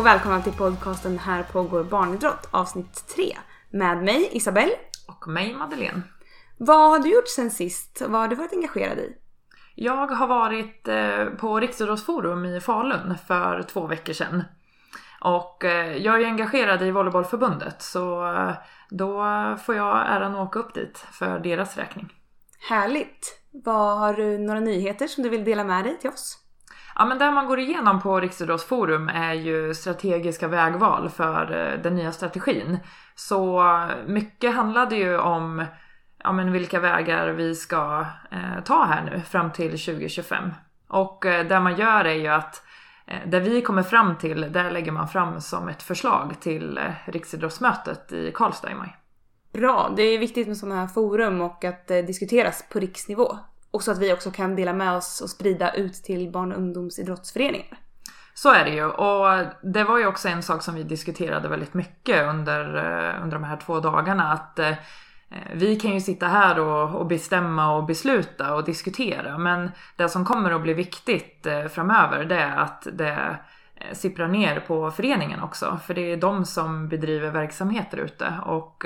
och välkomna till podcasten Här pågår barnidrott avsnitt 3 med mig Isabelle. Och mig Madeleine. Vad har du gjort sen sist? Vad har du varit engagerad i? Jag har varit eh, på Riksidrottsforum i Falun för två veckor sedan. Och eh, jag är ju engagerad i Volleybollförbundet så eh, då får jag äran att åka upp dit för deras räkning. Härligt! Vad Har du några nyheter som du vill dela med dig till oss? Ja men det man går igenom på Riksidrottsforum är ju strategiska vägval för eh, den nya strategin. Så eh, mycket handlade ju om ja, men vilka vägar vi ska eh, ta här nu fram till 2025. Och eh, det man gör är ju att eh, det vi kommer fram till, det lägger man fram som ett förslag till eh, riksidrottsmötet i Karlstad i maj. Bra, det är viktigt med sådana här forum och att eh, diskuteras på riksnivå. Och så att vi också kan dela med oss och sprida ut till barn och ungdomsidrottsföreningar. Så är det ju och det var ju också en sak som vi diskuterade väldigt mycket under, eh, under de här två dagarna. Att eh, vi kan ju sitta här och, och, bestämma och besluta och diskutera men det som kommer att bli viktigt eh, framöver det är att det sipprar ner på föreningen också för det är de som bedriver verksamheter ute och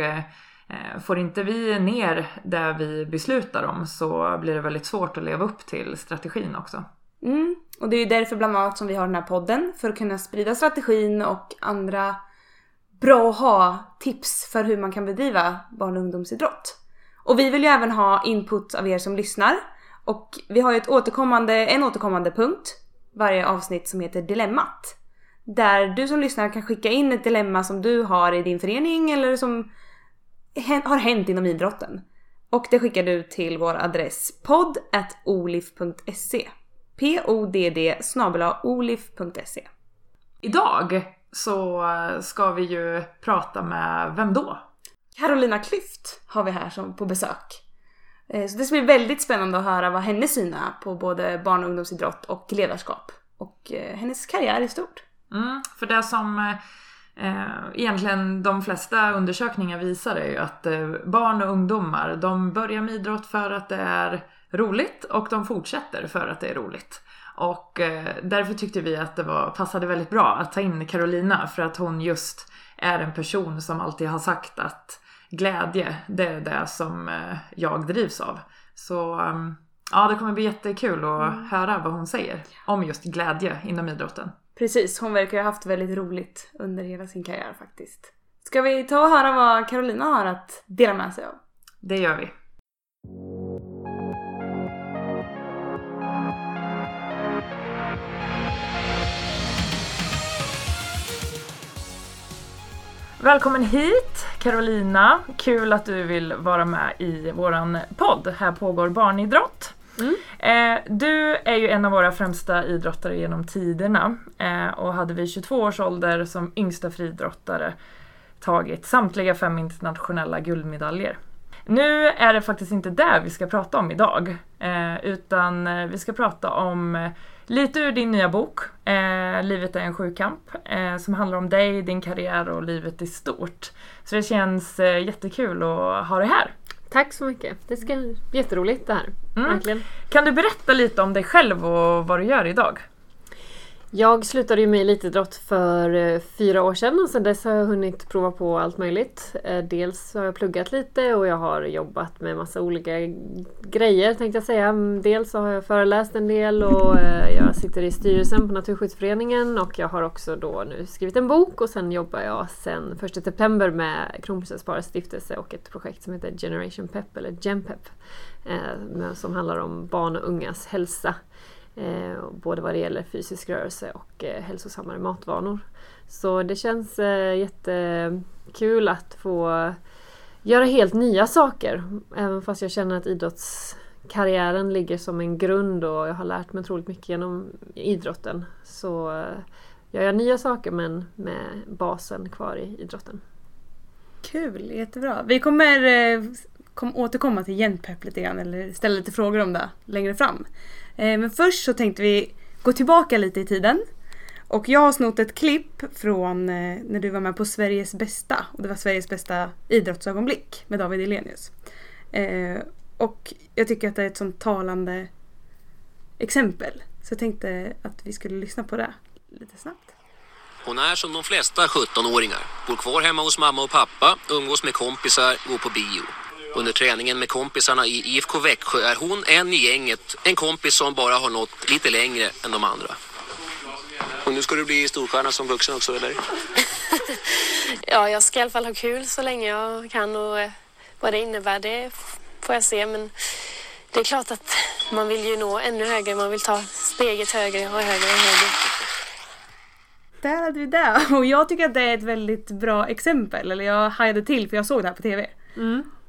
Eh, får inte vi ner det vi beslutar om så blir det väldigt svårt att leva upp till strategin också. Mm. Och det är ju därför bland annat som vi har den här podden. För att kunna sprida strategin och andra bra att ha tips för hur man kan bedriva barn och ungdomsidrott. Och vi vill ju även ha input av er som lyssnar. Och vi har ju ett återkommande, en återkommande punkt varje avsnitt som heter Dilemmat. Där du som lyssnar kan skicka in ett dilemma som du har i din förening eller som har hänt inom idrotten. Och det skickar du till vår adress podd.olif.se podd olif.se. Idag så ska vi ju prata med vem då? Carolina Klyft har vi här som på besök. Eh, så det ska bli väldigt spännande att höra vad hennes syn är på både barn och ungdomsidrott och ledarskap. Och eh, hennes karriär i stort. Mm, för det som eh, egentligen de flesta undersökningar visar ju att eh, barn och ungdomar de börjar med idrott för att det är roligt och de fortsätter för att det är roligt. Och eh, därför tyckte vi att det var, passade väldigt bra att ta in Carolina för att hon just är en person som alltid har sagt att glädje, det är det som eh, jag drivs av. Så um, ja, det kommer bli jättekul att mm. höra vad hon säger om just glädje inom idrotten. Precis, hon verkar ha haft väldigt roligt under hela sin karriär faktiskt. Ska vi ta och höra vad Carolina har att dela med sig av? Det gör vi. Välkommen hit Carolina! Kul att du vill vara med i våran podd Här pågår barnidrott. Mm. Eh, du är ju en av våra främsta idrottare genom tiderna eh, och hade vid 22 års ålder som yngsta friidrottare tagit samtliga fem internationella guldmedaljer. Nu är det faktiskt inte det vi ska prata om idag eh, utan eh, vi ska prata om eh, Lite ur din nya bok, eh, Livet är en sjukamp, eh, som handlar om dig, din karriär och livet i stort. Så det känns eh, jättekul att ha dig här. Tack så mycket. Det ska bli jätteroligt det här. Mm. Verkligen. Kan du berätta lite om dig själv och vad du gör idag? Jag slutade ju med elitidrott för eh, fyra år sedan och sedan dess har jag hunnit prova på allt möjligt. Eh, dels har jag pluggat lite och jag har jobbat med massa olika grejer tänkte jag säga. Mm, dels har jag föreläst en del och eh, jag sitter i styrelsen på Naturskyddsföreningen och jag har också då nu skrivit en bok och sen jobbar jag sedan 1 september med Kronprinsessparets stiftelse och ett projekt som heter Generation Pep eller GemPep som handlar om barn och ungas hälsa. Eh, både vad det gäller fysisk rörelse och eh, hälsosammare matvanor. Så det känns eh, jättekul att få göra helt nya saker. Även fast jag känner att idrottskarriären ligger som en grund och jag har lärt mig otroligt mycket genom idrotten. Så eh, jag gör nya saker men med basen kvar i idrotten. Kul, jättebra. Vi kommer eh, kom, återkomma till Genpep lite grann eller ställa lite frågor om det längre fram. Eh, men först så tänkte vi gå tillbaka lite i tiden. Och jag har snott ett klipp från eh, när du var med på Sveriges bästa. Och det var Sveriges bästa idrottsögonblick med David Elenius. Eh, och jag tycker att det är ett sånt talande exempel. Så jag tänkte att vi skulle lyssna på det lite snabbt. Hon är som de flesta 17-åringar. Bor kvar hemma hos mamma och pappa, umgås med kompisar, går på bio. Under träningen med kompisarna i IFK Växjö är hon en i gänget. En kompis som bara har nått lite längre än de andra. Och nu ska du bli storstjärna som vuxen också, eller? Ja, jag ska i alla fall ha kul så länge jag kan och eh, vad det innebär det får jag se. Men det är klart att man vill ju nå ännu högre. Man vill ta steget högre och högre och högre. Där hade vi det. Och jag tycker att det är ett väldigt bra exempel. Eller jag hajade till för jag såg det här på TV.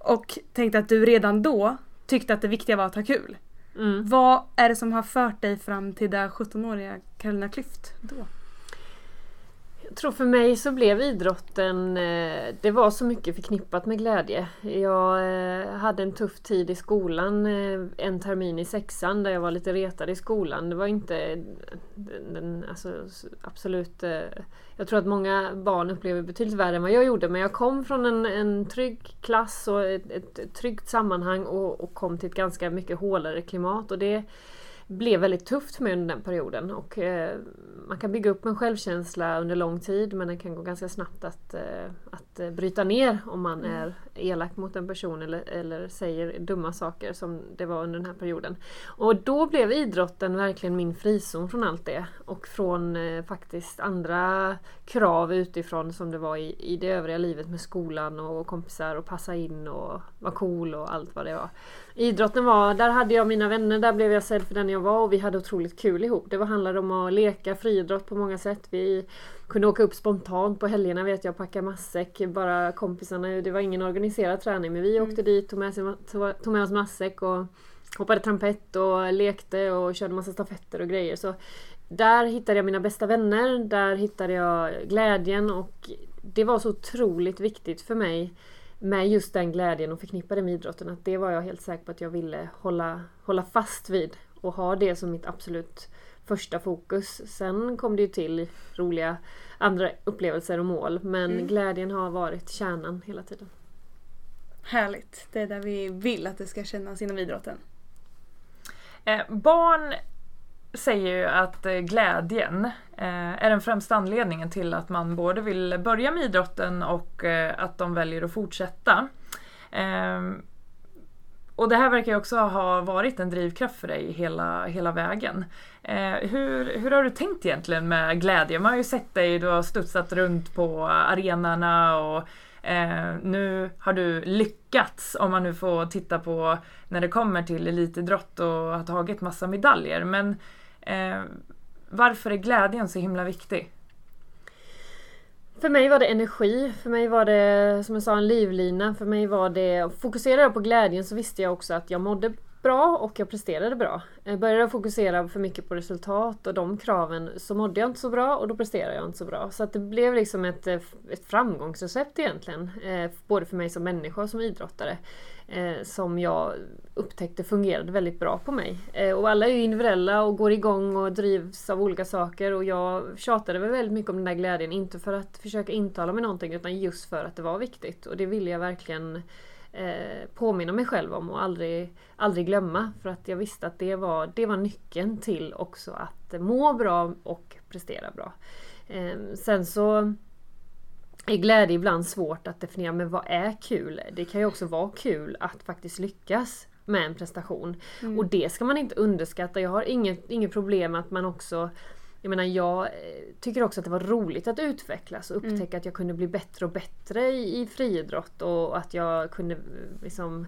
Och tänkte att du redan då tyckte att det viktiga var att ha kul. Vad är det som har fört dig fram till det 17-åriga Carolina Klüft då? Jag tror för mig så blev idrotten, eh, det var så mycket förknippat med glädje. Jag eh, hade en tuff tid i skolan, eh, en termin i sexan där jag var lite retad i skolan. Det var inte den, den, alltså, absolut... Jag tror att många barn upplever betydligt värre än vad jag gjorde men jag kom från en, en trygg klass och ett, ett tryggt sammanhang och, och kom till ett ganska mycket hårdare klimat och det blev väldigt tufft för mig under den perioden. Och, eh, man kan bygga upp en självkänsla under lång tid men det kan gå ganska snabbt att, eh, att eh, bryta ner om man är elak mot en person eller, eller säger dumma saker som det var under den här perioden. Och då blev idrotten verkligen min frizon från allt det och från eh, faktiskt andra krav utifrån som det var i, i det övriga livet med skolan och kompisar och passa in och vara cool och allt vad det var. Idrotten var, där hade jag mina vänner, där blev jag sedd för den jag var och vi hade otroligt kul ihop. Det var, handlade om att leka friidrott på många sätt. Vi kunde åka upp spontant på helgerna vet jag, packa matsäck. Bara kompisarna, det var ingen organiserad träning men vi åkte dit, tog med, sig, tog med oss matsäck och hoppade trampett och lekte och körde massa stafetter och grejer. Så där hittade jag mina bästa vänner, där hittade jag glädjen och det var så otroligt viktigt för mig med just den glädjen och förknippade med idrotten att det var jag helt säker på att jag ville hålla, hålla fast vid och ha det som mitt absolut första fokus. Sen kom det ju till roliga andra upplevelser och mål men glädjen har varit kärnan hela tiden. Härligt. Det är där vi vill att det ska kännas inom idrotten. Eh, barn säger ju att eh, glädjen eh, är den främsta anledningen till att man både vill börja med idrotten och eh, att de väljer att fortsätta. Ehm, och det här verkar ju också ha varit en drivkraft för dig hela, hela vägen. Eh, hur, hur har du tänkt egentligen med glädje? Man har ju sett dig, du har studsat runt på arenorna och eh, nu har du lyckats, om man nu får titta på när det kommer till elitidrott och har tagit massa medaljer. Men eh, varför är glädjen så himla viktig? För mig var det energi, för mig var det som jag sa en livlina, för mig var det... Fokuserade jag på glädjen så visste jag också att jag mådde bra och jag presterade bra. Eh, jag började fokusera för mycket på resultat och de kraven så mådde jag inte så bra och då presterade jag inte så bra. Så att det blev liksom ett, eh, ett framgångsrecept egentligen. Eh, både för mig som människa och som idrottare. Eh, som jag upptäckte fungerade väldigt bra på mig. Eh, och alla är ju individuella och går igång och drivs av olika saker och jag tjatade väl väldigt mycket om den där glädjen. Inte för att försöka intala mig någonting utan just för att det var viktigt. Och det ville jag verkligen eh, påminna mig själv om och aldrig, aldrig glömma. För att jag visste att det var, det var nyckeln till också att må bra och prestera bra. Eh, sen så är glädje ibland svårt att definiera, men vad är kul? Det kan ju också vara kul att faktiskt lyckas med en prestation. Och det ska man inte underskatta. Jag har inget, inget problem med att man också jag menar jag eh, tycker också att det var roligt att utvecklas och upptäcka att jag kunde bli bättre och bättre i, i friidrott och att jag kunde eh, liksom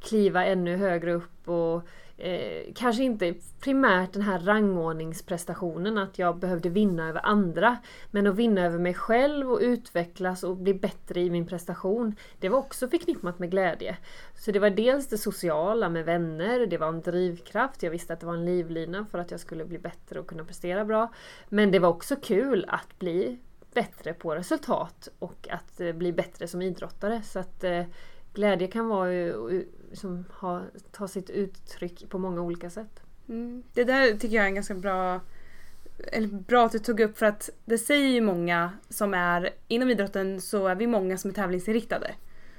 kliva ännu högre upp och eh, kanske inte primärt den här rangordningsprestationen att jag behövde vinna över andra. Men att vinna över mig själv och utvecklas och bli bättre i min prestation. Det var också förknippat med glädje. Så det var dels det sociala med vänner, det var en drivkraft. Jag visste att det var en livlina för att jag skulle bli bättre och kunna prestera bra. Men det var också kul att bli bättre på resultat och att eh, bli bättre som idrottare. Så att eh, glädje kan vara liksom, ha, ta sitt uttryck på många olika sätt. Mm. Det där tycker jag är en ganska bra eller bra att du tog upp för att det säger ju många som är inom idrotten så är vi många som är tävlingsinriktade.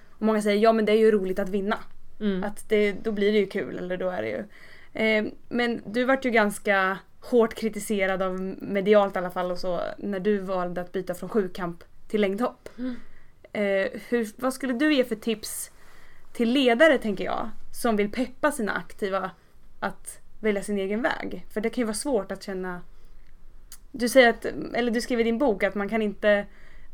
Och många säger ja men det är ju roligt att vinna. Mm. Att det, då blir det ju kul eller då är det ju Eh, men du vart ju ganska hårt kritiserad av medialt i alla fall och så när du valde att byta från sjukamp till längdhopp. Eh, hur, vad skulle du ge för tips till ledare tänker jag som vill peppa sina aktiva att välja sin egen väg? För det kan ju vara svårt att känna du säger att, eller du skriver i din bok att man kan inte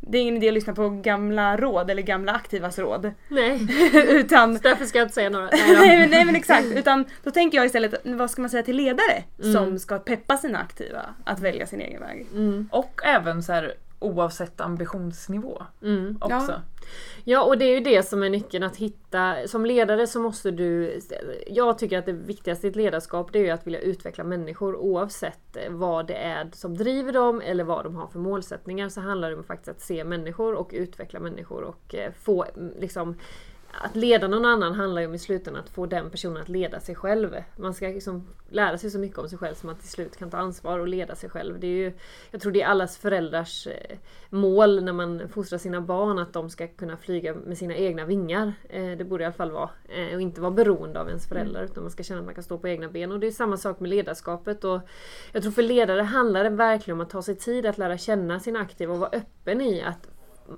det är ingen idé att lyssna på gamla råd eller gamla aktivas råd. Nej, Utan därför ska jag inte säga några. Nej, nej, men- nej men exakt, utan då tänker jag istället, vad ska man säga till ledare som ska peppa sina aktiva att välja sin egen väg? Mm, Och även så här oavsett ambitionsnivå mm. också. Ja, och det är ju det som är nyckeln att hitta. Som ledare så måste du... Jag tycker att det viktigaste i ett ledarskap det är ju att vilja utveckla människor oavsett eh, vad det är som driver dem eller vad de har för målsättningar. Så handlar det om faktiskt att se människor och utveckla människor och eh, få mm, liksom att leda någon annan handlar ju om i slutändan att få den personen att leda sig själv. Man ska liksom lära sig så mycket om sig själv som man till slut kan ta ansvar och leda sig själv. Det är ju, jag tror det är allas föräldrars eh, mål när man fostrar sina barn att de ska kunna flyga med sina egna vingar. Eh, det borde i alla fall vara. Eh, och inte vara beroende av ens föräldrar utan man ska känna att man kan stå på egna ben. Och det är samma sak med ledarskapet. Och jag tror för ledare handlar det verkligen om att ta sig tid att lära känna sina aktiva och vara öppen i att,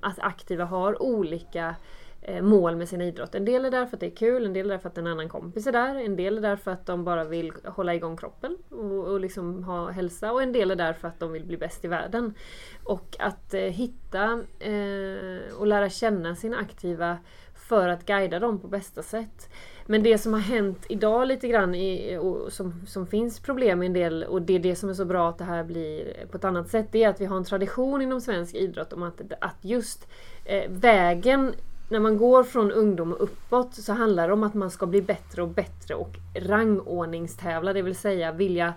att aktiva har olika Eh, mål med sin idrott. En del är där för att det är kul, en del är där för att en annan kompis är där, en del är där för att de bara vill hålla igång kroppen och, och liksom ha hälsa och en del är där för att de vill bli bäst i världen. Och att eh, hitta eh, och lära känna sina aktiva för att guida dem på bästa sätt. Men det som har hänt idag lite grann i, och som, som finns problem i en del och det är det som är så bra att det här blir på ett annat sätt. Det är att vi har en tradition inom svensk idrott om att, att just eh, vägen när man går från ungdom och uppåt så handlar det om att man ska bli bättre och bättre och rangordningstävla, det vill säga vilja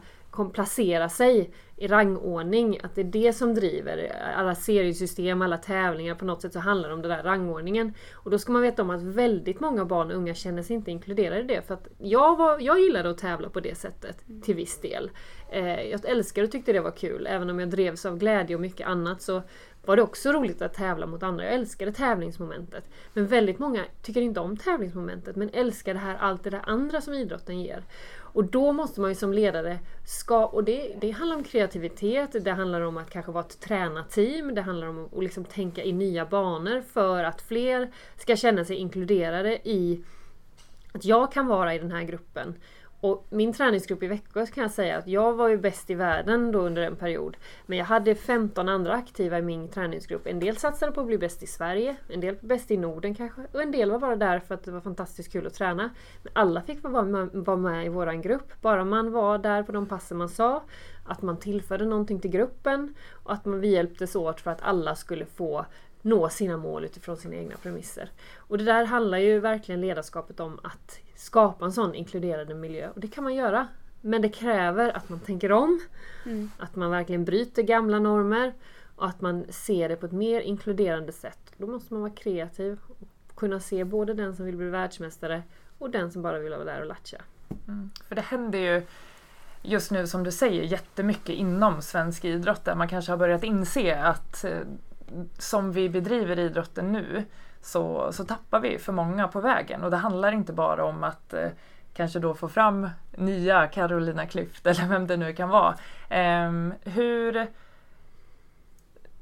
placera sig i rangordning. Att det är det som driver alla seriesystem, alla tävlingar. På något sätt så handlar det om den där rangordningen. Och då ska man veta om att väldigt många barn och unga känner sig inte inkluderade i det. För att jag, var, jag gillade att tävla på det sättet till viss del. Eh, jag älskade och tyckte det var kul. Även om jag drevs av glädje och mycket annat så var det också roligt att tävla mot andra. Jag älskade tävlingsmomentet. Men väldigt många tycker inte om tävlingsmomentet men älskar det här, allt det där andra som idrotten ger. Och då måste man ju som ledare ska, och det, det handlar om kreativitet, det handlar om att kanske vara ett tränarteam, det handlar om att liksom tänka i nya banor för att fler ska känna sig inkluderade i att jag kan vara i den här gruppen. Och min träningsgrupp i Växjö kan jag säga att jag var ju bäst i världen då under en period. Men jag hade 15 andra aktiva i min träningsgrupp. En del satsade på att bli bäst i Sverige, en del bäst i Norden kanske. Och en del var bara där för att det var fantastiskt kul att träna. Men alla fick vara med, vara med i våran grupp. Bara man var där på de passen man sa. Att man tillförde någonting till gruppen. Och att man, vi hjälptes åt för att alla skulle få nå sina mål utifrån sina egna premisser. Och det där handlar ju verkligen ledarskapet om att skapa en sån inkluderande miljö. Och det kan man göra. Men det kräver att man tänker om, att man verkligen bryter gamla normer och att man ser det på ett mer inkluderande sätt. Då måste man vara kreativ och kunna se både den som vill bli världsmästare och den som bara vill vara där och latcha. För det händer ju just nu som du säger jättemycket inom svensk idrott där man kanske har börjat inse att eh, som vi bedriver idrotten nu så, så tappar vi för många på vägen och det handlar inte bara om att eh, kanske då få fram nya Carolina Klüft eller vem det nu kan vara. Eh, hur,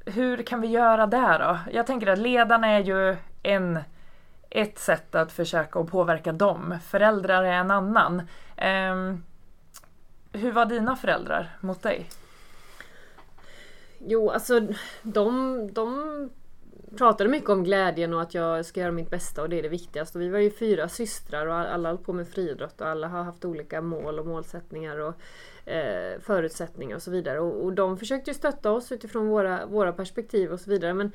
hur kan vi göra det då? Jag tänker att ledarna är ju en, ett sätt att försöka och påverka dem. Föräldrar är en annan. Eh, hur var dina föräldrar mot dig? Jo, alltså de, de pratade mycket om glädjen och att jag ska göra mitt bästa och det är det viktigaste. Och vi var ju fyra systrar och alla höll på med friidrott och alla har haft olika mål och målsättningar och eh, förutsättningar och så vidare. Och, och de försökte ju stötta oss utifrån våra, våra perspektiv och så vidare. Men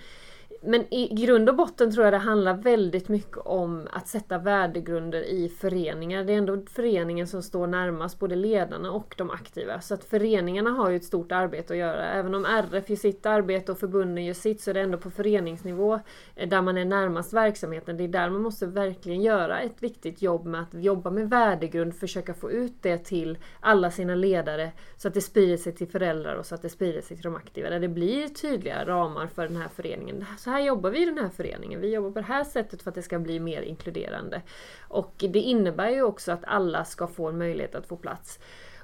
men i grund och botten tror jag det handlar väldigt mycket om att sätta värdegrunder i föreningar. Det är ändå föreningen som står närmast både ledarna och de aktiva. Så att föreningarna har ju ett stort arbete att göra. Även om RF gör sitt arbete och förbunden gör sitt så är det ändå på föreningsnivå eh, där man är närmast verksamheten. Det är där man måste verkligen göra ett viktigt jobb med att jobba med värdegrund, försöka få ut det till alla sina ledare så att det sprider sig till föräldrar och så att det sprider sig till de aktiva. Där det blir tydliga ramar för den här föreningen så här jobbar vi i den här föreningen. Vi jobbar på det här sättet för att det ska bli mer inkluderande. Och det innebär ju också att alla ska få en möjlighet att få plats.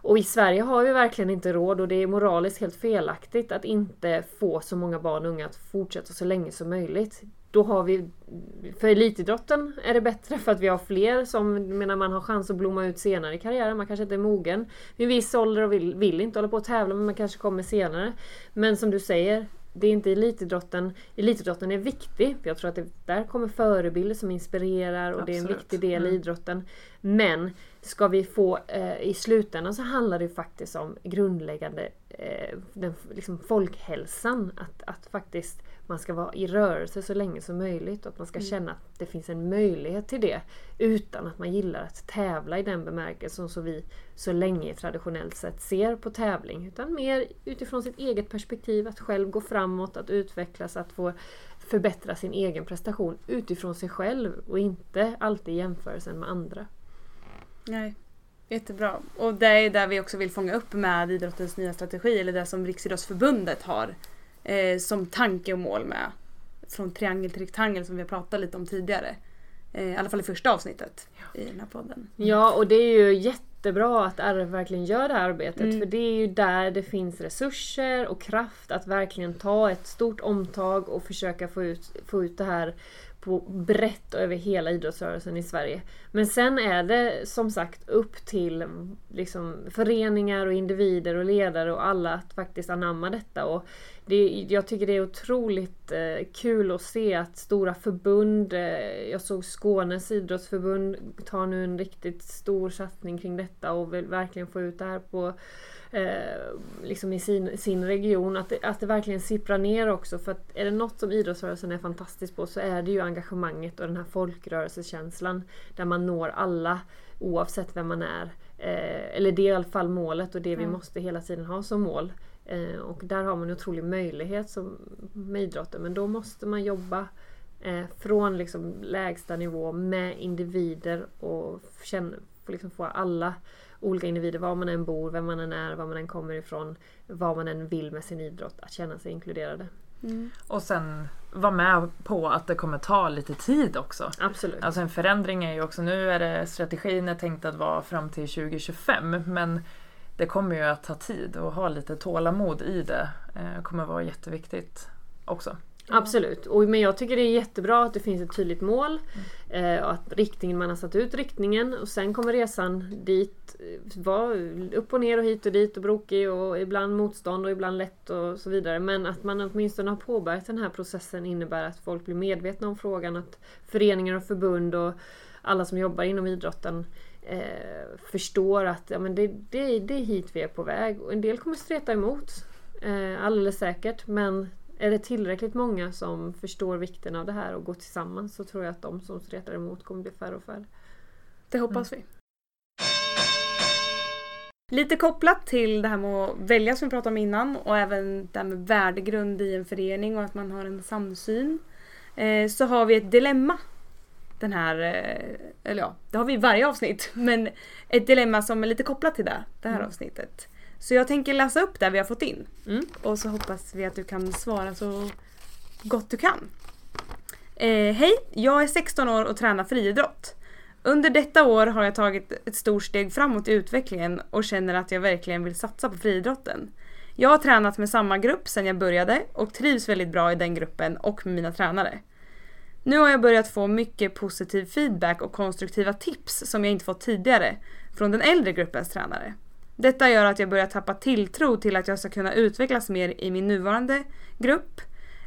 Och i Sverige har vi verkligen inte råd och det är moraliskt helt felaktigt att inte få så många barn och unga att fortsätta så länge som möjligt. Då har vi, för elitidrotten är det bättre för att vi har fler som menar man har chans att blomma ut senare i karriären. Man kanske inte är mogen vid viss ålder och vill, vill inte hålla på och tävla men man kanske kommer senare. Men som du säger, det är inte elitidrotten. Elitidrotten är viktig. För jag tror att det, där kommer förebilder som inspirerar och Absolut. det är en viktig del i Mm. idrotten. Men ska vi få, eh, i slutändan så handlar det faktiskt om grundläggande eh, den, liksom folkhälsan. Att, att faktiskt man ska vara i rörelse så länge som möjligt och att man ska känna att det finns en möjlighet till det. Utan att man gillar att tävla i den bemärkelsen som vi så länge traditionellt sett ser på tävling. Utan mer utifrån sitt eget perspektiv, att själv gå framåt, att utvecklas, att få förbättra sin egen prestation utifrån sig själv och inte alltid i jämförelsen med andra. Nej, jättebra. Och det är där vi också vill fånga upp med idrottens nya strategi, eller det som Riksidrottsförbundet har eh, som tanke och mål med. Från triangel till rektangel som vi har pratat lite om tidigare. Eh, I alla fall i första avsnittet i den här podden. Ja, och det är ju jättebra att RF verkligen gör det här arbetet. Mm. För det är ju där det finns resurser och kraft att verkligen ta ett stort omtag och försöka få ut, få ut det här på brett över hela idrottsrörelsen i Sverige. Men sen är det som sagt upp till liksom, föreningar och individer och ledare och alla att faktiskt anamma detta. Och det, jag tycker det är otroligt eh, kul att se att stora förbund, eh, jag såg Skånes idrottsförbund tar nu en riktigt stor satsning kring detta och vill verkligen få ut det här på eh, liksom i sin, sin region. Att det, att det verkligen sipprar ner också. För att är det något som idrottsrörelsen är fantastisk på så är det ju engagemanget och den här folkrörelsekänslan. Där man når alla oavsett vem man är. Eh, eller det är i alla fall målet och det vi Mm. måste hela tiden ha som mål. Eh, och där har man en otrolig möjlighet som, med idrotten. Men då måste man jobba eh, från liksom lägsta nivå med individer och känna, få liksom få alla olika individer, var man än bor, vem man än är, var man än kommer ifrån, vad man än vill med sin idrott, att känna sig inkluderade. Och sen vara med på att det kommer ta lite tid också. Absolut. Alltså en förändring är ju också, nu är det strategin är tänkt att vara fram till 2025 men det kommer ju att ta tid och ha lite tålamod i det eh, kommer vara jätteviktigt också. Absolut. Och, men jag tycker det är jättebra att det finns ett tydligt mål. Eh, och att riktningen, man har satt ut riktningen och sen kommer resan dit eh, vara upp och ner och hit och dit och brokig och ibland motstånd och ibland lätt och så vidare. Men att man åtminstone har påbörjat den här processen innebär att folk blir medvetna om frågan. Att föreningar och förbund och alla som jobbar inom idrotten eh, förstår att ja, men det, det, det är hit vi är på väg. Och en del kommer streta emot. Eh, alldeles säkert. Men är det tillräckligt många som förstår vikten av det här och går tillsammans så tror jag att de som stretar emot kommer bli färre och färre. Det hoppas vi. Lite kopplat till det här med att välja som vi pratade om innan och även det här med värdegrund i en förening och att man har en samsyn. Eh, så har vi ett dilemma. Den här, eh, eller ja, det har vi i varje avsnitt. Men ett dilemma som är lite kopplat till det, det här Mm. avsnittet. Så jag tänker läsa upp det vi har fått in. Mm. Och så hoppas vi att du kan svara så gott du kan. Eh, Hej, jag är 16 år och tränar friidrott. Under detta år har jag tagit ett stort steg framåt i utvecklingen och känner att jag verkligen vill satsa på friidrotten. Jag har tränat med samma grupp sedan jag började och trivs väldigt bra i den gruppen och med mina tränare. Nu har jag börjat få mycket positiv feedback och konstruktiva tips som jag inte fått tidigare från den äldre gruppens tränare. Detta gör att jag börjar tappa tilltro till att jag ska kunna utvecklas mer i min nuvarande grupp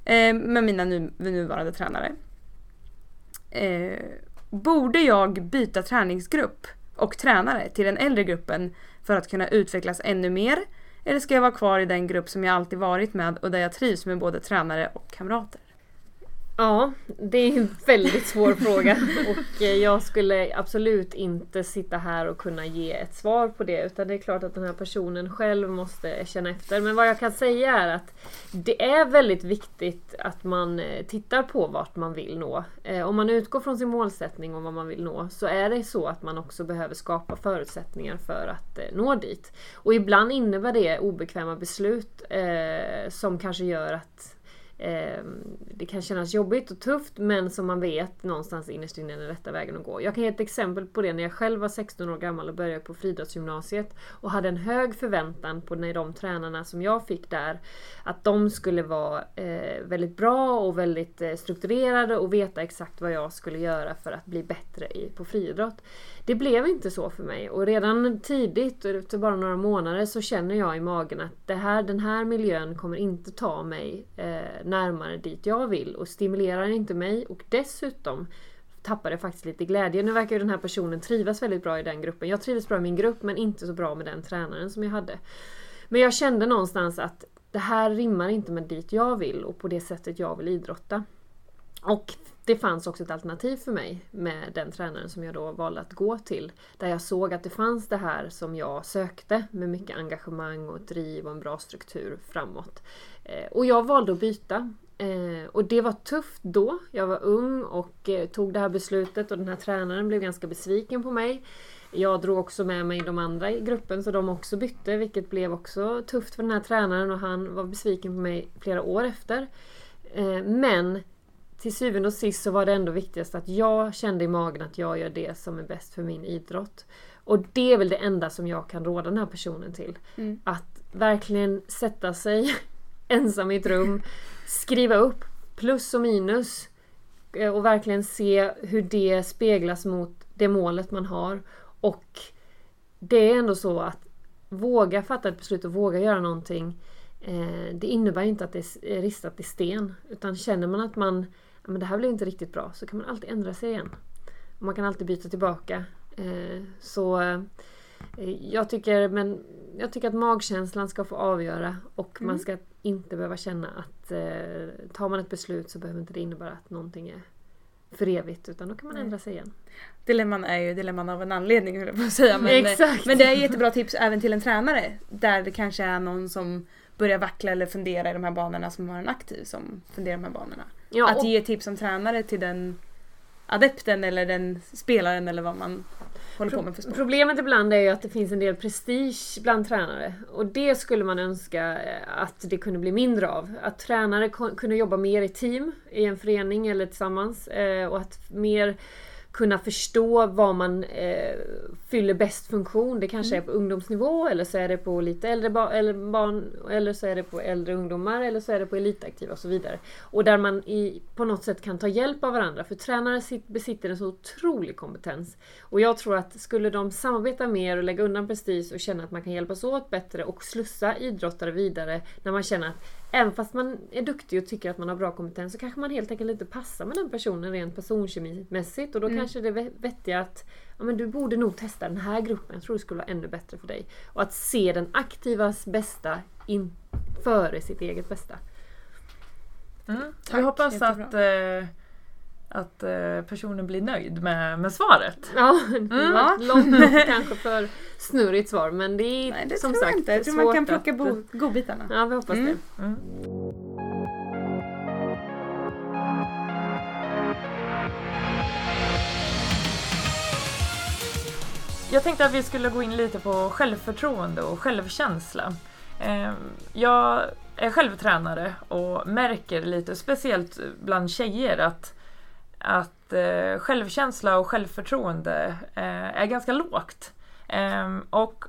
eh, med mina nu, nuvarande tränare. Eh, borde jag byta träningsgrupp och tränare till den äldre gruppen för att kunna utvecklas ännu mer? Eller ska jag vara kvar i den grupp som jag alltid varit med och där jag trivs med både tränare och kamrater? Ja, det är en väldigt svår fråga och eh, jag skulle absolut inte sitta här och kunna ge ett svar på det utan det är klart att den här personen själv måste känna efter. Men vad jag kan säga är att det är väldigt viktigt att man eh, tittar på vart man vill nå. Eh, om man utgår från sin målsättning och vad man vill nå så är det så att man också behöver skapa förutsättningar för att nå dit. Och ibland innebär det obekväma beslut som kanske gör att eh, det kan kännas jobbigt och tufft men som man vet någonstans innerst inne är den rätta vägen att gå. Jag kan ge ett exempel på det när jag själv var 16 år gammal och började på friidrottsgymnasiet och hade en hög förväntan på när de tränarna som jag fick där att de skulle vara eh, väldigt bra och väldigt eh, strukturerade och veta exakt vad jag skulle göra för att bli bättre i, på friidrott. Det blev inte så för mig och redan tidigt, efter bara några månader, så känner jag i magen att det här, den här miljön kommer inte ta mig eh, närmare dit jag vill och stimulerar inte mig och dessutom tappade jag faktiskt lite glädje. Nu verkar ju den här personen trivas väldigt bra i den gruppen. Jag trivs bra i min grupp men inte så bra med den tränaren som jag hade. Men jag kände någonstans att det här rimmar inte med dit jag vill och på det sättet jag vill idrotta. Och det fanns också ett alternativ för mig med den tränaren som jag då valde att gå till. Där jag såg att det fanns det här som jag sökte med mycket engagemang och driv och en bra struktur framåt. Eh, och jag valde att byta. Eh, och det var tufft då. Jag var ung och eh, tog det här beslutet och den här tränaren blev ganska besviken på mig. Jag drog också med mig de andra i gruppen så de också bytte vilket blev också tufft för den här tränaren och han var besviken på mig flera år efter. Men till syvende och sist så var det ändå viktigast att jag kände i magen att jag gör det som är bäst för min idrott. Och det är väl det enda som jag kan råda den här personen till. Mm. Att verkligen sätta sig ensam i ett rum, skriva upp plus och minus eh, och verkligen se hur det speglas mot det målet man har. Och det är ändå så att våga fatta ett beslut och våga göra någonting. Eh, det innebär inte att det är ristat i sten. Utan känner man att man men det här blev inte riktigt bra så kan man alltid ändra sig igen. Man kan alltid byta tillbaka. Eh, så eh, jag tycker, men jag tycker att magkänslan ska få avgöra och mm. man ska inte behöva känna att eh, tar man ett beslut så behöver inte det innebära att någonting är för evigt utan då kan man ändra sig igen. Dilemman är ju dilemman av en anledning höll jag på att säga. Men, men det är jättebra tips även till en tränare där det kanske är någon som börjar vackla eller fundera i de här banorna som har en aktiv som funderar i de här banorna. Ja, att ge tips som tränare till den adepten eller den spelaren eller vad man håller på med för sport. Problemet ibland är ju att det finns en del prestige bland tränare och det skulle man önska eh, att det kunde bli mindre av. Att tränare kunde jobba mer i team i en förening eller tillsammans eh, och att mer kunna förstå vad man eh, fyller bäst funktion. Det kanske mm. är på ungdomsnivå eller så är det på lite äldre ba eller barn eller så är det på äldre ungdomar eller så är det på elitaktiva och så vidare. Och där man i, på något sätt kan ta hjälp av varandra för tränare besitter en så otrolig kompetens. Och jag tror att skulle de samarbeta mer och lägga undan prestige och känna att man kan hjälpas åt bättre och slussa idrottare vidare när man känner att Även fast man är duktig och tycker att man har bra kompetens så kanske man helt enkelt inte passar med den personen rent personkemimässigt och då mm. kanske det är vettiga att ja, men du borde nog testa den här gruppen, jag tror det skulle vara ännu bättre för dig. Och att se den aktivas bästa in, före sitt eget bästa. Mm. Vi hoppas Jättebra. att eh, att eh, personen blir nöjd med, med svaret. Ja, det var mm. ett långt kanske för snurrigt svar men det är Nej, det som tror sagt jag inte. Jag tror man kan plocka att, bo, godbitarna. Ja, vi hoppas mm. det. Mm. Jag tänkte att vi skulle gå in lite på självförtroende och självkänsla. Ehm, jag är själv tränare och märker lite, speciellt bland tjejer, att att eh, självkänsla och självförtroende eh, är ganska lågt. Eh, och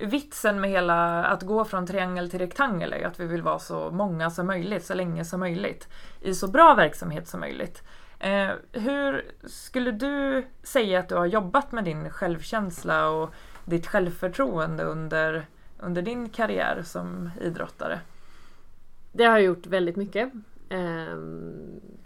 vitsen med hela att gå från triangel till rektangel är ju att vi vill vara så många som möjligt, så länge som möjligt, i så bra verksamhet som möjligt. Eh, hur skulle du säga att du har jobbat med din självkänsla och ditt självförtroende under, under din karriär som idrottare? Det har jag gjort väldigt mycket. Eh,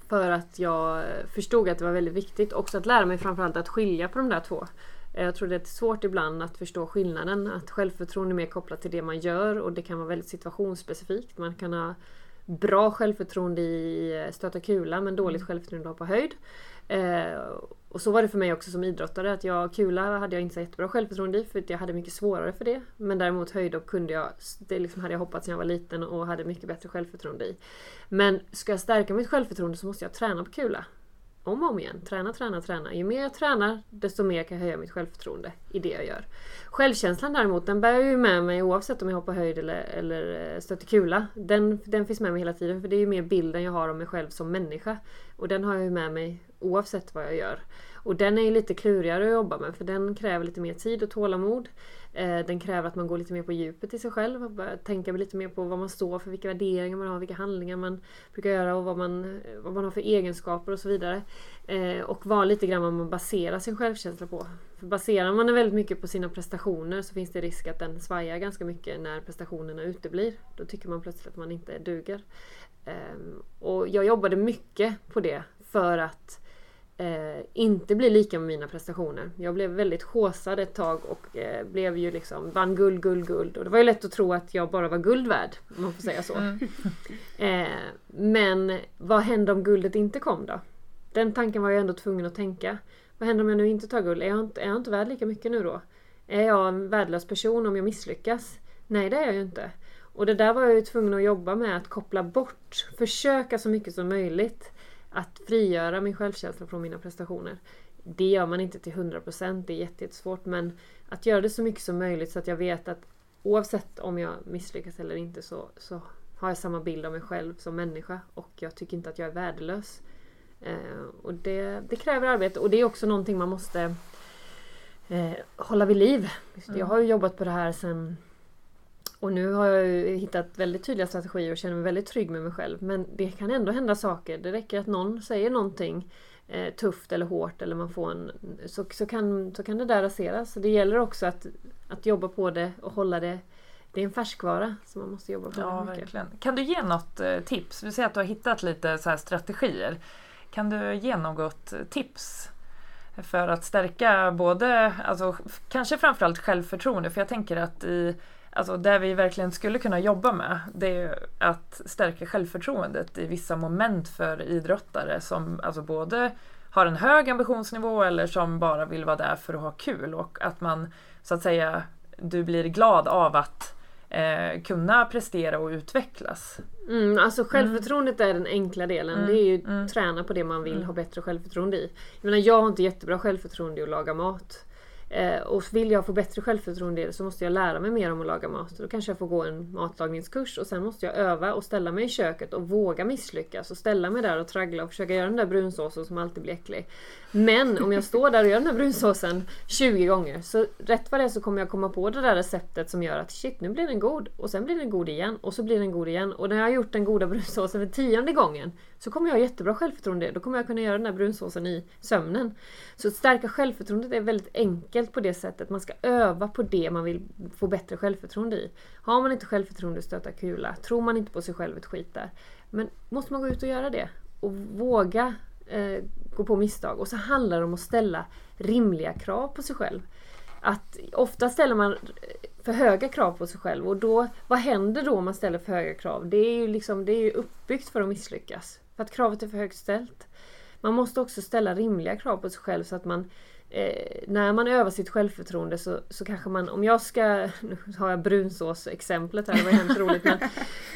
för att jag förstod att det var väldigt viktigt också att lära mig framförallt att skilja på de där två. Eh, jag tror det är svårt ibland att förstå skillnaden. Att självförtroende är mer kopplat till det man gör och det kan vara väldigt situationsspecifikt. Man kan ha bra självförtroende i eh, stöta kula men dåligt mm. självförtroende på höjd. Eh, och så var det för mig också som idrottare. Att jag, kula hade jag inte så jättebra självförtroende i för att jag hade mycket svårare för det. Men däremot höjdhopp kunde jag, det liksom hade jag hoppat sedan jag var liten och hade mycket bättre självförtroende i. Men ska jag stärka mitt självförtroende så måste jag träna på kula om och om igen. Träna, träna, träna. Ju mer jag tränar desto mer kan jag höja mitt självförtroende i det jag gör. Självkänslan däremot den bär jag ju med mig oavsett om jag hoppar höjd eller, eller eh, stöter kula. Den, den finns med mig hela tiden för det är ju mer bilden jag har om mig själv som människa. Och den har jag ju med mig oavsett vad jag gör. Och den är ju lite klurigare att jobba med för den kräver lite mer tid och tålamod. Eh, den kräver att man går lite mer på djupet i sig själv och börjar tänka lite mer på vad man står för, vilka värderingar man har, vilka handlingar man brukar göra och vad man, vad man har för egenskaper och så vidare. Eh, och vara lite grann vad man baserar sin självkänsla på. För baserar man den väldigt mycket på sina prestationer så finns det risk att den svajar ganska mycket när prestationerna uteblir. Då tycker man plötsligt att man inte duger. Ehm, och jag jobbade mycket på det för att eh, inte bli lika med mina prestationer. Jag blev väldigt håsad ett tag och eh, blev ju liksom, vann guld, guld, guld. Och det var ju lätt att tro att jag bara var guld värd, om man får säga så. Mm. Eh, men vad händer om guldet inte kom då? Den tanken var jag ändå tvungen att tänka. Vad händer om jag nu inte tar guld? Är jag inte, är jag inte värd lika mycket nu då? Är jag en värdelös person om jag misslyckas? Nej, det är jag ju inte. Och det där var jag ju tvungen att jobba med, att koppla bort. Försöka så mycket som möjligt att frigöra min självkänsla från mina prestationer. Det gör man inte till 100%, det är jättesvårt men att göra det så mycket som möjligt så att jag vet att oavsett om jag misslyckas eller inte så, så har jag samma bild av mig själv som människa och jag tycker inte att jag är värdelös. Eh, och det, det, kräver arbete och det är också någonting man måste eh, hålla vid liv. Mm. Jag har ju jobbat på det här sedan och nu har jag hittat väldigt tydliga strategier och känner mig väldigt trygg med mig själv. Men det kan ändå hända saker. Det räcker att någon säger någonting eh, tufft eller hårt eller man får en... Så, så, kan, så kan det där raseras. Så det gäller också att, att jobba på det och hålla det det är en färskvara som man måste jobba på. Ja, verkligen. Kan du ge något eh, tips? Du säger att du har hittat lite så strategier. Kan du ge något tips för att stärka både, alltså, kanske framförallt självförtroende? För jag tänker att i Alltså det vi verkligen skulle kunna jobba med det är att stärka självförtroendet i vissa moment för idrottare som alltså både har en hög ambitionsnivå eller som bara vill vara där för att ha kul och att man så att säga du blir glad av att eh, kunna prestera och utvecklas. Mm, alltså självförtroendet mm. är den enkla delen. Mm. Det är ju mm. träna på det man vill mm. ha bättre självförtroende i. Jag menar jag har inte jättebra självförtroende i att laga mat. Eh, och vill jag få bättre självförtroende så måste jag lära mig mer om att laga mat. Då kanske jag får gå en matlagningskurs och sen måste jag öva och ställa mig i köket och våga misslyckas och ställa mig där och traggla och försöka göra den där brunsåsen som alltid blir äcklig. Men om jag står där och gör den där brunsåsen 20 gånger så rätt vad det är så kommer jag komma på det där receptet som gör att shit nu blir den god och sen blir den god igen och så blir den god igen och när jag har gjort den goda brunsåsen för tionde gången så kommer jag ha jättebra självförtroende. Då kommer jag kunna göra den där brunsåsen i sömnen. Så att stärka självförtroendet är väldigt enkelt på det sättet. Man ska öva på det man vill få bättre självförtroende i. Har man inte självförtroende stöta kula, tror man inte på sig själv ett skit där. Men måste man gå ut och göra det och våga eh, gå på misstag. Och så handlar det om att ställa rimliga krav på sig själv. Att ofta ställer man för höga krav på sig själv och då, vad händer då om man ställer för höga krav? Det är ju liksom, det är uppbyggt för att misslyckas. För att kravet är för högt ställt. Man måste också ställa rimliga krav på sig själv så att man eh, när man övar sitt självförtroende så, så kanske man, om jag ska, nu har jag brunsås-exemplet här, det var hemskt roligt men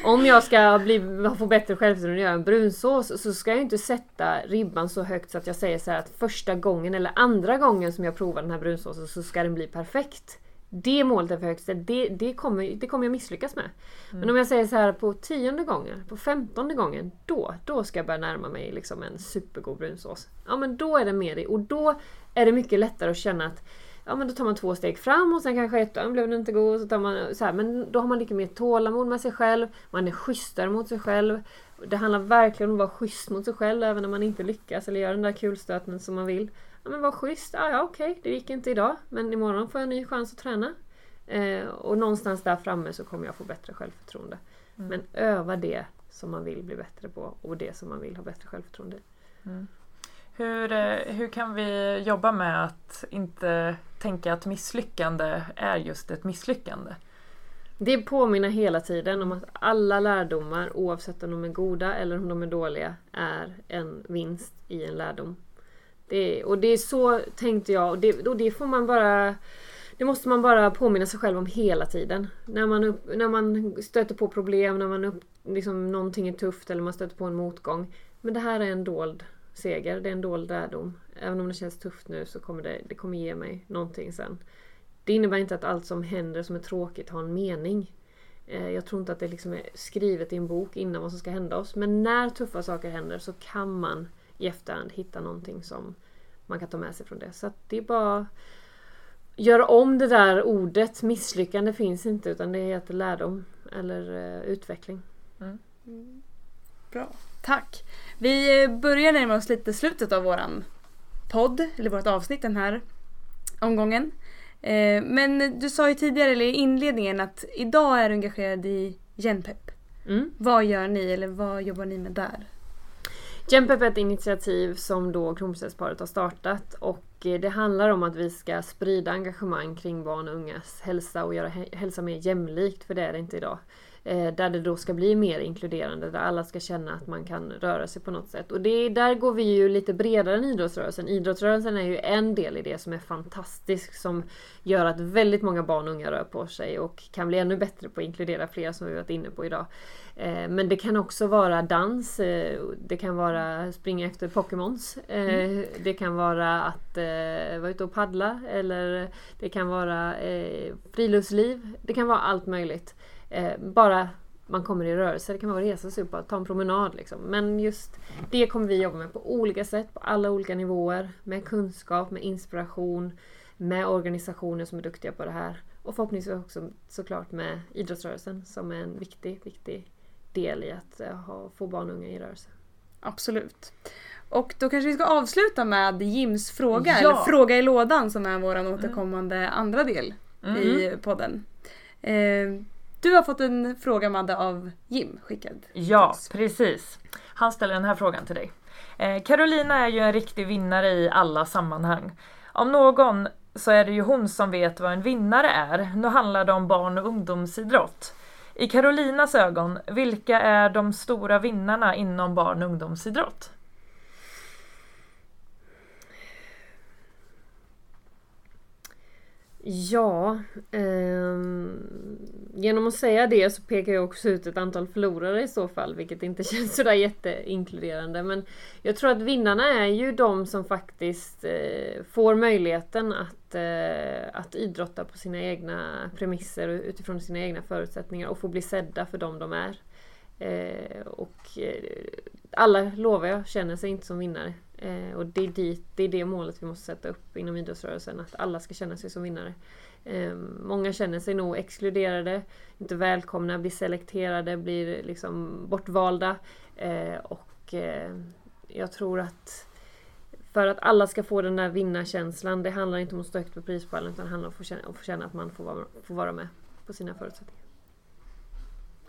om jag ska bli, få bättre självförtroende och göra en brunsås så ska jag inte sätta ribban så högt så att jag säger så att första gången eller andra gången som jag provar den här brunsåsen så ska den bli perfekt det målet är för högt det, det, kommer, det kommer jag misslyckas med. Mm. Men om jag säger så här på tionde gången, på femtonde gången, då, då ska jag börja närma mig liksom en supergod brunsås. Ja men då är det med det och då är det mycket lättare att känna att Ja men då tar man två steg fram och sen kanske ett och blev den inte god. Så tar man, så här, men då har man lite mer tålamod med sig själv. Man är schysstare mot sig själv. Det handlar verkligen om att vara schysst mot sig själv även när man inte lyckas eller gör den där kulstöten som man vill. Ja men vad schysst, ja, ja okej, det gick inte idag men imorgon får jag en ny chans att träna. Eh, och någonstans där framme så kommer jag få bättre självförtroende. Mm. Men öva det som man vill bli bättre på och det som man vill ha bättre självförtroende mm. Hur, eh, hur kan vi jobba med att inte tänka att misslyckande är just ett misslyckande? Det påminner hela tiden om att alla lärdomar oavsett om de är goda eller om de är dåliga är en vinst i en lärdom. Det, och det är så tänkte jag och det, och det får man bara det måste man bara påminna sig själv om hela tiden. När man, upp, när man stöter på problem, när man upp, liksom, någonting är tufft eller man stöter på en motgång. Men det här är en dold seger, det är en dold lärdom. Även om det känns tufft nu så kommer det, det kommer ge mig någonting sen. Det innebär inte att allt som händer som är tråkigt har en mening. Eh, jag tror inte att det liksom är skrivet i en bok innan vad som ska hända oss. Men när tuffa saker händer så kan man i efterhand hitta någonting som man kan ta med sig från det. Så att det är bara göra om det där ordet. Misslyckande finns inte utan det heter lärdom eller eh, utveckling. Bra, tack. Vi eh, börjar närma oss lite slutet av våran podd, eller vårt avsnitt den här omgången. Eh, Men du sa ju tidigare, eller i inledningen, att idag är du engagerad i Genpep. Mm. Vad gör ni, eller vad jobbar ni med där? Jämpep är ett initiativ som då Kronprinsessparet har startat och eh, det handlar om att vi ska sprida engagemang kring barn och ungas hälsa och göra hälsa mer jämlikt, för det är det inte idag. Eh, Där det då ska bli mer inkluderande, där alla ska känna att man kan röra sig på något sätt. Och det, där går vi ju lite bredare än idrottsrörelsen. Idrottsrörelsen är ju en del i det som är fantastisk, som gör att väldigt många barn och unga rör på sig och kan bli ännu bättre på att inkludera fler som vi varit inne på idag. Eh, Men det kan också vara dans, eh, det kan vara springa efter Pokémons, eh, det kan vara att vara ute och paddla eller det kan vara friluftsliv, det kan vara allt möjligt. Eh, Bara man kommer i rörelse, det kan vara att resa sig upp och ta en promenad liksom. Men just det kommer vi jobba med på olika sätt, på alla olika nivåer. Med kunskap, med inspiration, med organisationer som är duktiga på det här. Och förhoppningsvis också såklart med idrottsrörelsen som är en viktig, viktig del i att eh, ha, få barn och unga i rörelse. Absolut. Och då kanske vi ska avsluta med Jims fråga, Ja. eller fråga i lådan som är vår återkommande andra del i podden. Eh, du har fått en fråga Madde av Jim skickad. Ja, precis. Han ställer den här frågan till dig. Eh, Carolina är ju en riktig vinnare i alla sammanhang. Om någon så är det ju hon som vet vad en vinnare är. Nu handlar det om barn och ungdomsidrott. I Carolinas ögon, vilka är de stora vinnarna inom barn och ungdomsidrott? Ja, ehm, genom att säga det så pekar jag också ut ett antal förlorare i så fall, vilket inte känns sådär jätteinkluderande. Men jag tror att vinnarna är ju de som faktiskt eh, får möjligheten att, eh, att idrotta på sina egna premisser och utifrån sina egna förutsättningar och få bli sedda för dem de är. Eh, och eh, alla, lovar jag, känner sig inte som vinnare. Eh, och det är, dit, det är det målet vi måste sätta upp inom idrottsrörelsen, att alla ska känna sig som vinnare. Ehm, många känner sig nog exkluderade, inte välkomna, blir selekterade, blir liksom bortvalda. Ehm, och ehm, jag tror att för att alla ska få den där vinnarkänslan, det handlar inte om att stå högt på prispallen utan det handlar om att få känna, att, få känna att man får vara, får vara med på sina förutsättningar.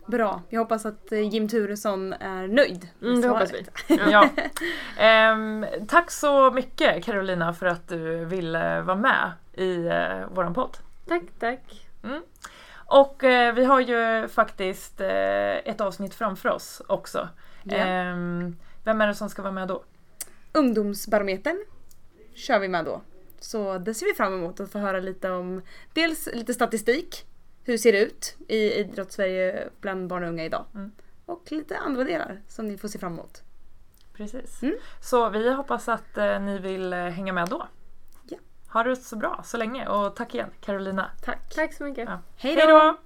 Bra, jag hoppas att eh, Jim Turesson är nöjd med Mm, det hoppas vi. Ja. Ehm, tack så mycket Carolina för att du ville vara med i eh, våran podd. Tack, tack. Och eh, vi har ju faktiskt eh, ett avsnitt framför oss också. Ja. Ehm, vem är det som ska vara med då? Ungdomsbarometern kör vi med då. Så det ser vi fram emot att få höra lite om dels lite statistik. Hur ser det ut i idrottssverige bland barn och unga idag? Mm. Och lite andra delar som ni får se fram emot. Precis. Mm. Så vi hoppas att eh, ni vill eh, hänga med då. Ja. Ha det så bra så länge och tack igen Carolina. Tack! Tack så mycket. Ja. Hej då!